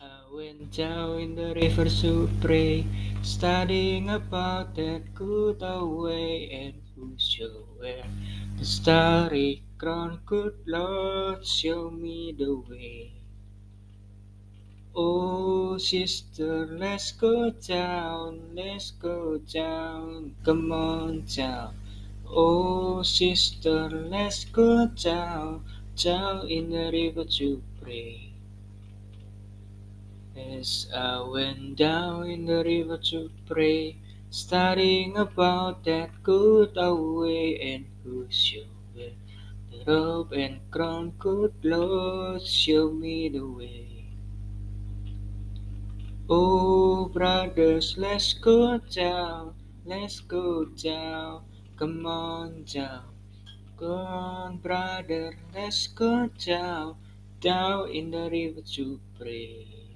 I went down in the river to pray, studying about that good old way, and who shall wear the starry crown, good Lord, show me the way. Oh, sister, let's go down, let's go down, come on down. Oh, sister, let's go down, down in the river to pray. As I went down in the river to pray, studying about that good old way, and who shall wear the robe and crown, good Lord, show me the way. Oh, brothers, let's go down, let's go down, come on down. Come on, brother, let's go down, down in the river to pray.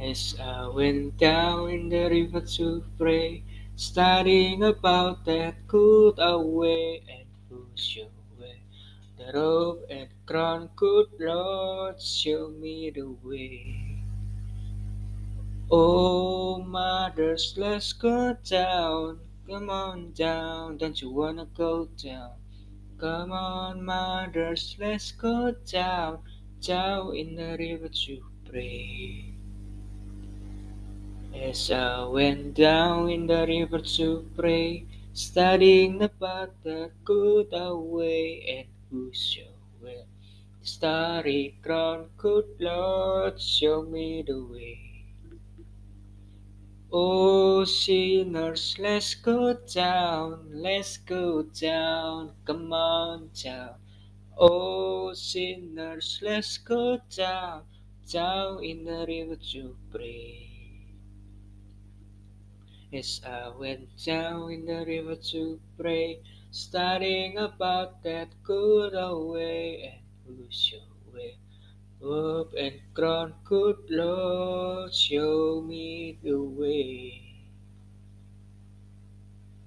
As I went down in the river to pray, studying about that good old way, and shall wear the rope and crown, good Lord, show me the way. Oh, mothers, let's go down, come on down, don't you wanna go down? Come on, mothers, let's go down, down in the river to pray. As I went down in the river to pray, studying the good old way, and who shall wear the starry crown, good Lord, show me the way. Oh, sinners, let's go down, let's go down, come on down. Oh, sinners, let's go down, down in the river to pray. As I went down in the river to pray, studying about that good old way, and who shall wear robe and crown, good Lord, show me the way.